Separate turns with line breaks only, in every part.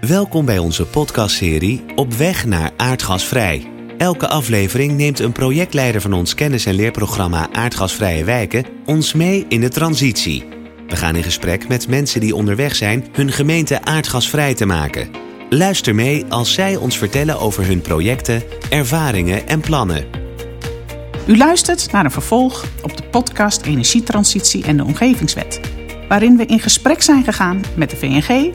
Welkom bij onze podcastserie Op weg naar aardgasvrij. Elke aflevering neemt een projectleider van ons kennis- en leerprogramma Aardgasvrije Wijken ons mee in de transitie. We gaan in gesprek met mensen die onderweg zijn hun gemeente aardgasvrij te maken. Luister mee als zij ons vertellen over hun projecten, ervaringen en plannen.
U luistert naar een vervolg op de podcast Energietransitie en de Omgevingswet, waarin we in gesprek zijn gegaan met de VNG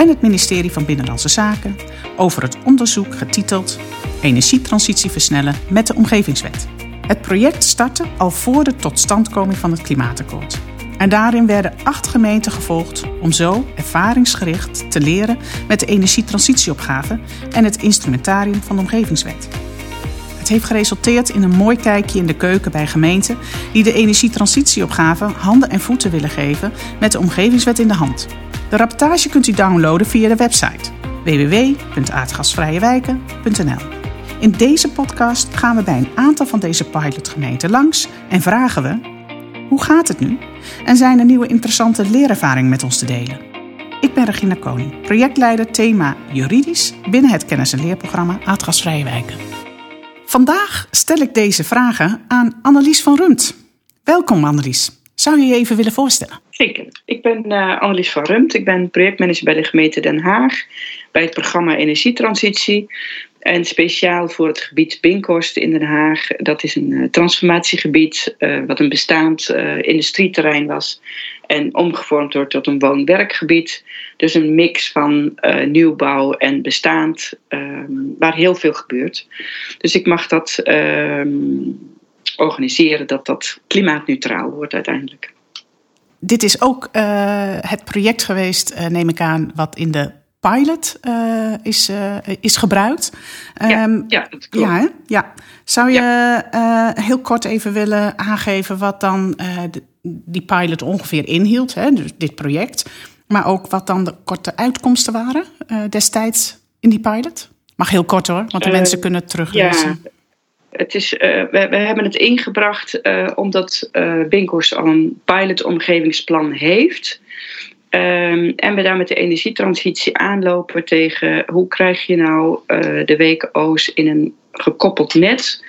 en het ministerie van Binnenlandse Zaken over het onderzoek getiteld Energietransitie versnellen met de Omgevingswet. Het project startte al voor de totstandkoming van het Klimaatakkoord. En daarin werden acht gemeenten gevolgd om zo ervaringsgericht te leren met de energietransitieopgave en het instrumentarium van de Omgevingswet. Het heeft geresulteerd in een mooi kijkje in de keuken bij gemeenten die de energietransitieopgave handen en voeten willen geven met de Omgevingswet in de hand. De rapportage kunt u downloaden via de website www.aardgasvrijewijken.nl. In deze podcast gaan we bij een aantal van deze pilotgemeenten langs en vragen we: hoe gaat het nu? En zijn er nieuwe interessante leerervaringen met ons te delen? Ik ben Regina Koning, projectleider thema juridisch binnen het kennis- en leerprogramma Aardgasvrije Wijken. Vandaag stel ik deze vragen aan Annelies van Rumt. Welkom Annelies. Zou je je even willen voorstellen?
Ik ben uh, Annelies van Rumt. Ik ben projectmanager bij de gemeente Den Haag. Bij het programma Energietransitie. En speciaal voor het gebied Binkhorst in Den Haag. Dat is een uh, transformatiegebied uh, wat een bestaand industrieterrein was. En omgevormd wordt tot een woon-werkgebied. Dus een mix van nieuwbouw en bestaand. Ehm, waar heel veel gebeurt. Dus ik mag dat ehm, organiseren dat dat klimaatneutraal wordt uiteindelijk.
Dit is ook uh, het project geweest, uh, neem ik aan, wat in de pilot uh, is, is gebruikt.
Ja, um, ja dat klopt.
Ja, ja. Zou je ja. heel kort even willen aangeven wat dan de, die pilot ongeveer inhield, hè, dus dit project, maar ook wat dan de korte uitkomsten waren destijds in die pilot? Mag heel kort hoor, want de mensen kunnen het teruglezen.
Ja. Het is, uh, we, we, hebben het ingebracht uh, omdat uh, Binkhorst al een pilotomgevingsplan heeft. Um, en we daar met de energietransitie aanlopen tegen hoe krijg je nou de WKO's in een gekoppeld net.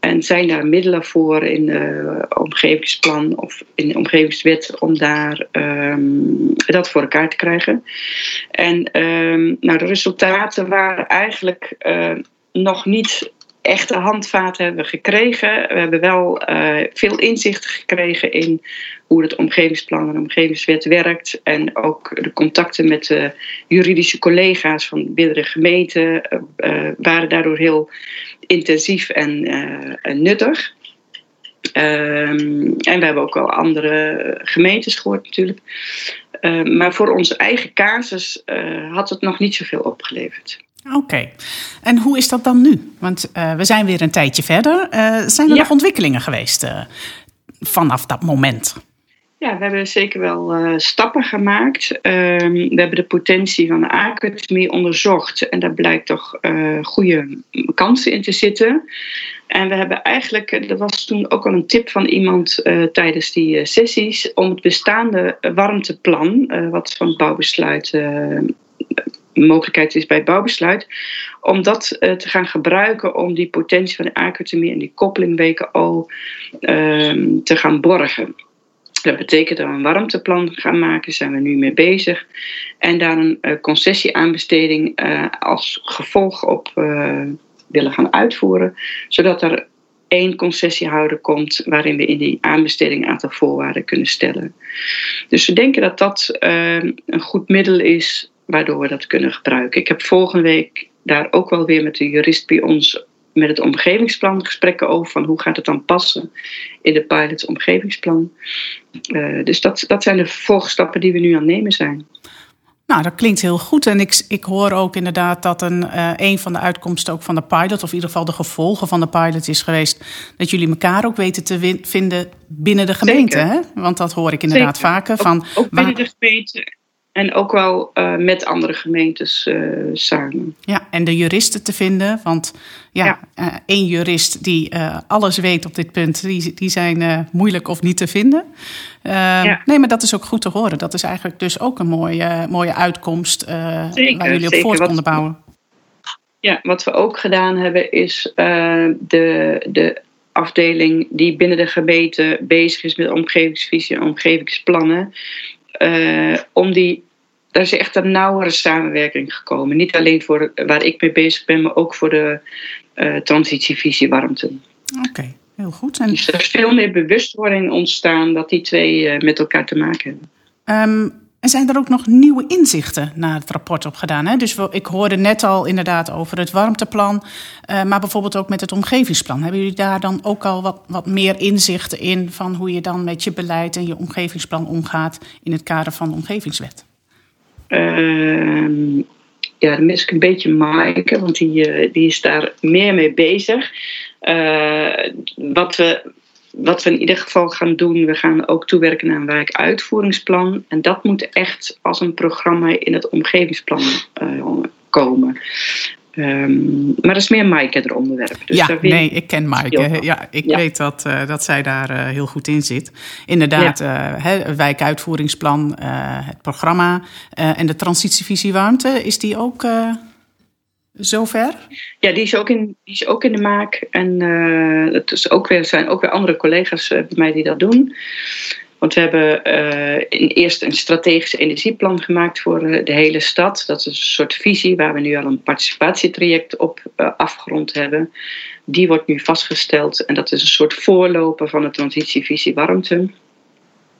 En zijn daar middelen voor in de omgevingsplan of in de omgevingswet om daar um, dat voor elkaar te krijgen. En um, nou, de resultaten waren eigenlijk nog niet echte handvaten hebben we gekregen. We hebben wel uh, veel inzicht gekregen in hoe het omgevingsplan en omgevingswet werkt. En ook de contacten met de juridische collega's van binnen de gemeente uh, waren daardoor heel intensief en, nuttig. Um, en we hebben ook al andere gemeentes gehoord natuurlijk. Uh, maar voor onze eigen casus had het nog niet zoveel opgeleverd.
Oké. Okay. En hoe is dat dan nu? Want uh, we zijn weer een tijdje verder. Uh, zijn er ja. nog ontwikkelingen geweest uh, vanaf dat moment?
Ja, we hebben zeker wel stappen gemaakt. Ehm, we hebben de potentie van de aardgasmie onderzocht. En daar blijkt toch goede kansen in te zitten. En we hebben eigenlijk, er was toen ook al een tip van iemand tijdens die sessies... om het bestaande warmteplan, wat van het bouwbesluit mogelijkheid is bij bouwbesluit, om dat uh, te gaan gebruiken om die potentie van de aardgasmie en die koppeling WKO uh, te gaan borgen. Dat betekent dat we een warmteplan gaan maken, zijn we nu mee bezig. En daar een uh, concessieaanbesteding uh, als gevolg op willen gaan uitvoeren, zodat er één concessiehouder komt waarin we in die aanbesteding een aantal voorwaarden kunnen stellen. Dus we denken dat dat een goed middel is waardoor we dat kunnen gebruiken. Ik heb volgende week daar ook wel weer met de jurist bij ons met het omgevingsplan gesprekken over van hoe gaat het dan passen in de pilot omgevingsplan. Uh, dus dat, dat zijn de volgstappen die we nu aan het nemen zijn.
Nou, dat klinkt heel goed. En ik, ik hoor ook inderdaad dat een, uh, een van de uitkomsten ook van de pilot, of in ieder geval de gevolgen van de pilot, is geweest dat jullie elkaar ook weten te vinden binnen de gemeente. Hè? Want dat hoor ik inderdaad
Zeker.
vaker. Van,
ook, ook binnen waar... de gemeente En ook wel uh, met andere gemeentes uh, samen.
Ja, en de juristen te vinden. Want ja, ja. Uh, één jurist die alles weet op dit punt, die, die zijn moeilijk of niet te vinden. Ja. Nee, maar dat is ook goed te horen. Dat is eigenlijk dus ook een mooie, mooie uitkomst zeker, waar jullie op zeker. voort konden bouwen.
Ja, wat we ook gedaan hebben is de, de afdeling die binnen de gemeente bezig is met omgevingsvisie en omgevingsplannen. om die daar is echt een nauwere samenwerking gekomen. Niet alleen voor waar ik mee bezig ben, maar ook voor de uh, transitievisie warmte.
Oké, heel goed.
En... Dus er is veel meer bewustwording ontstaan dat die twee uh, met elkaar te maken hebben.
Um, en zijn er ook nog nieuwe inzichten naar het rapport op gedaan? Hè? Dus ik hoorde net al inderdaad over het warmteplan, uh, maar bijvoorbeeld ook met het omgevingsplan. Hebben jullie daar dan ook al wat, wat meer inzichten in van hoe je dan met je beleid en je omgevingsplan omgaat in het kader van de omgevingswet?
Uh, ja, dan mis ik een beetje Maaike, want die, uh, die is daar meer mee bezig. Uh, wat, we, wat we in ieder geval gaan doen, we gaan ook toewerken naar een wijkuitvoeringsplan. En dat moet echt als een programma in het omgevingsplan uh, komen. Um, maar dat is meer Maaike er onderwerp.
Dus ja, nee, ik ken Maaike. Ja, ik ja. weet dat, uh, dat zij daar uh, heel goed in zit. Inderdaad, ja. uh, wijkuitvoeringsplan, het programma en de transitievisie warmte, is die ook zover?
Ja, die is ook in, die is ook in de maak. En het is ook weer, zijn ook weer andere collega's bij mij die dat doen. Want we hebben uh, eerst een strategisch energieplan gemaakt voor uh, de hele stad. Dat is een soort visie waar we nu al een participatietraject op uh, afgerond hebben. Die wordt nu vastgesteld en dat is een soort voorloper van de transitievisie warmte.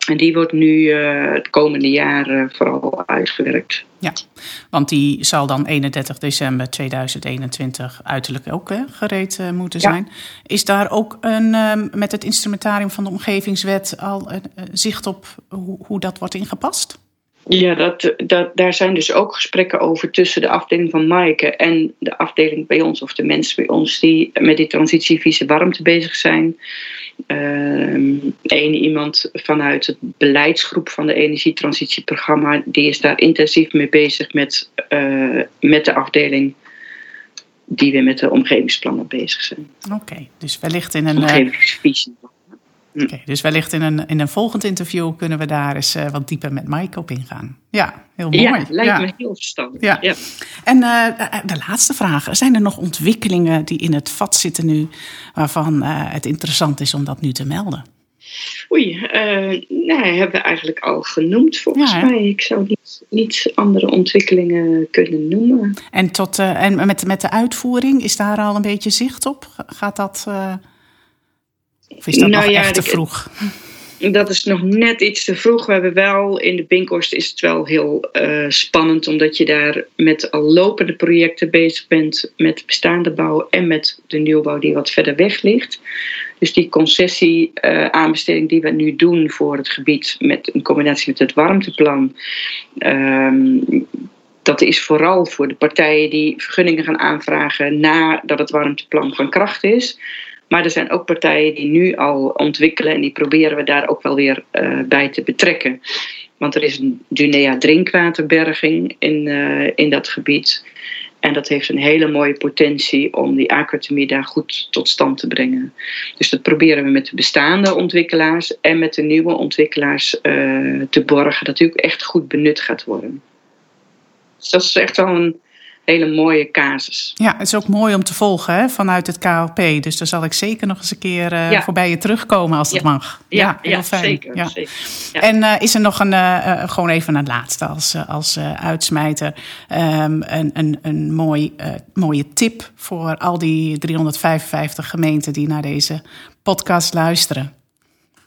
En die wordt nu uh, het komende jaar uh, vooral uitgewerkt.
Ja, want die zal dan 31 december 2021 uiterlijk ook hè, gereed uh, moeten zijn. Is daar ook een, um, met het instrumentarium van de omgevingswet al zicht op hoe, hoe dat wordt ingepast?
Ja, dat, dat, daar zijn dus ook gesprekken over tussen de afdeling van Maaike en de afdeling bij ons, of de mensen bij ons die met die transitievisie warmte bezig zijn. Eén ehm, iemand vanuit het beleidsgroep van de energietransitieprogramma, die is daar intensief mee bezig met, uh, met de afdeling die weer met de omgevingsplannen bezig zijn.
Oké, okay, dus wellicht in een.
Eh, omgevingsvisie.
Oké, okay, dus wellicht in een, in een volgend interview kunnen we daar eens uh, wat dieper met Mike op ingaan. Ja, heel mooi.
Ja, lijkt ja. me heel verstandig. Ja. ja.
En uh, de laatste vraag. Zijn er nog ontwikkelingen die in het vat zitten nu... waarvan uh, het interessant is om dat nu te melden?
Oei, nee, hebben we eigenlijk al genoemd volgens ja, mij. Ik zou niet, niet andere ontwikkelingen kunnen noemen.
En, tot, en met, met de uitvoering, is daar al een beetje zicht op? Gaat dat... Of is dat nou nog ja, echt te vroeg?
Dat is nog net iets te vroeg. We hebben wel in de Binkhorst is het wel heel uh, spannend, omdat je daar met al lopende projecten bezig bent met bestaande bouw en met de nieuwbouw die wat verder weg ligt. Dus die concessie-aanbesteding uh, die we nu doen voor het gebied met, in combinatie met het warmteplan. Um, dat is vooral voor de partijen die vergunningen gaan aanvragen nadat het warmteplan van kracht is. Maar er zijn ook partijen die nu al ontwikkelen en die proberen we daar ook wel weer uh, bij te betrekken. Want er is een Dunea drinkwaterberging in, uh, in dat gebied. En dat heeft een hele mooie potentie om die aquatemie daar goed tot stand te brengen. Dus dat proberen we met de bestaande ontwikkelaars en met de nieuwe ontwikkelaars uh, te borgen. Dat die ook echt goed benut gaat worden. Dus dat is echt wel een hele mooie casus.
Ja, het is ook mooi om te volgen hè, vanuit het KLP. Dus daar zal ik zeker nog eens een keer uh, ja. voorbij je terugkomen als dat
ja.
mag.
Ja, ja heel fijn. Zeker, ja. zeker.
En uh, is er nog een, uh, gewoon even een laatste als, als uitsmijter, um, een, een, een mooi, mooie tip voor al die 355 gemeenten die naar deze podcast luisteren,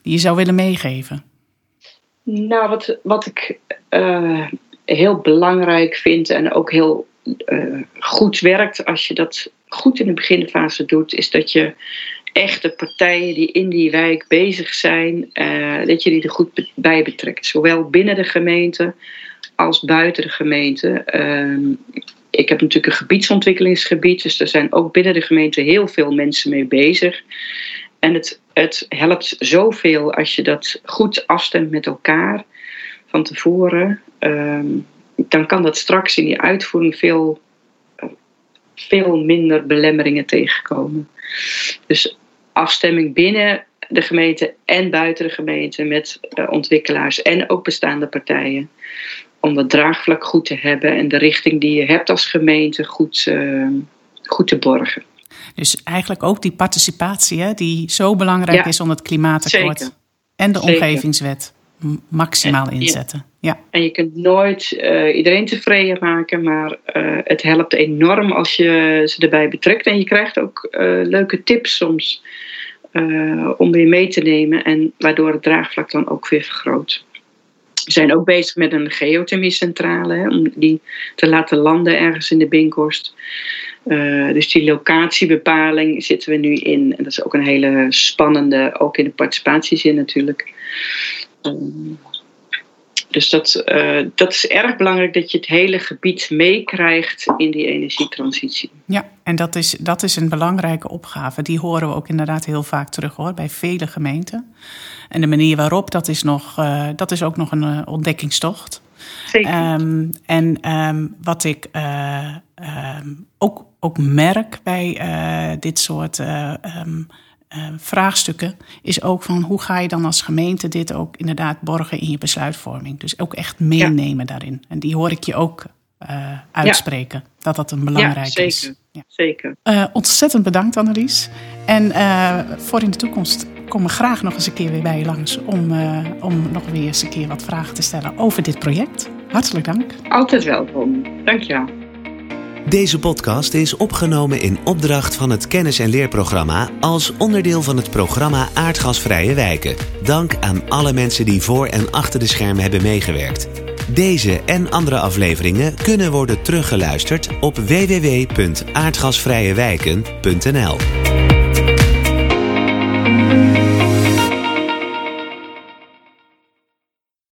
die je zou willen meegeven?
Nou, wat, wat ik heel belangrijk vind en ook heel uh, goed werkt als je dat goed in de beginfase doet, is dat je echte partijen die in die wijk bezig zijn, uh, dat je die er goed bij betrekt. Zowel binnen de gemeente als buiten de gemeente. Uh, ik heb natuurlijk een gebiedsontwikkelingsgebied, dus er zijn ook binnen de gemeente heel veel mensen mee bezig. En het, het helpt zoveel als je dat goed afstemt met elkaar van tevoren. ehm, dan kan dat straks in die uitvoering veel, veel minder belemmeringen tegenkomen. Dus afstemming binnen de gemeente en buiten de gemeente met ontwikkelaars en ook bestaande partijen. Om het draagvlak goed te hebben en de richting die je hebt als gemeente goed, goed te borgen.
Dus eigenlijk ook die participatie, hè, die zo belangrijk is om het klimaatakkoord en de omgevingswet maximaal inzetten. Ja.
En je kunt nooit uh, iedereen tevreden maken, maar uh, het helpt enorm als je ze erbij betrekt. En je krijgt ook uh, leuke tips soms om weer mee te nemen en waardoor het draagvlak dan ook weer vergroot. We zijn ook bezig met een geothermiecentrale, hè, om die te laten landen ergens in de Binkhorst. Uh, dus die locatiebepaling zitten we nu in. En dat is ook een hele spannende, ook in de participatiezin natuurlijk. Um, dus dat, uh, dat is erg belangrijk dat je het hele gebied meekrijgt in die energietransitie.
Ja, en dat is, dat is een belangrijke opgave. Die horen we ook inderdaad heel vaak terug hoor, bij vele gemeenten. En de manier waarop, dat is, nog, uh, dat is ook nog een uh, ontdekkingstocht.
Zeker.
Um, en um, wat ik ook, ook merk bij dit soort uh, vraagstukken is ook van hoe ga je dan als gemeente dit ook inderdaad borgen in je besluitvorming. Dus ook echt meenemen ja. daarin. En die hoor ik je ook uh, uitspreken, ja. dat dat een belangrijk
ja, zeker.
is.
Ja. zeker.
Uh, ontzettend bedankt Annelies. En voor in de toekomst komen we graag nog eens een keer weer bij je langs om, om nog weer eens een keer wat vragen te stellen over dit project. Hartelijk dank.
Altijd welkom. Dank je wel.
Deze podcast is opgenomen in opdracht van het kennis- en leerprogramma als onderdeel van het programma Aardgasvrije Wijken. Dank aan alle mensen die voor en achter de schermen hebben meegewerkt. Deze en andere afleveringen kunnen worden teruggeluisterd op www.aardgasvrijewijken.nl.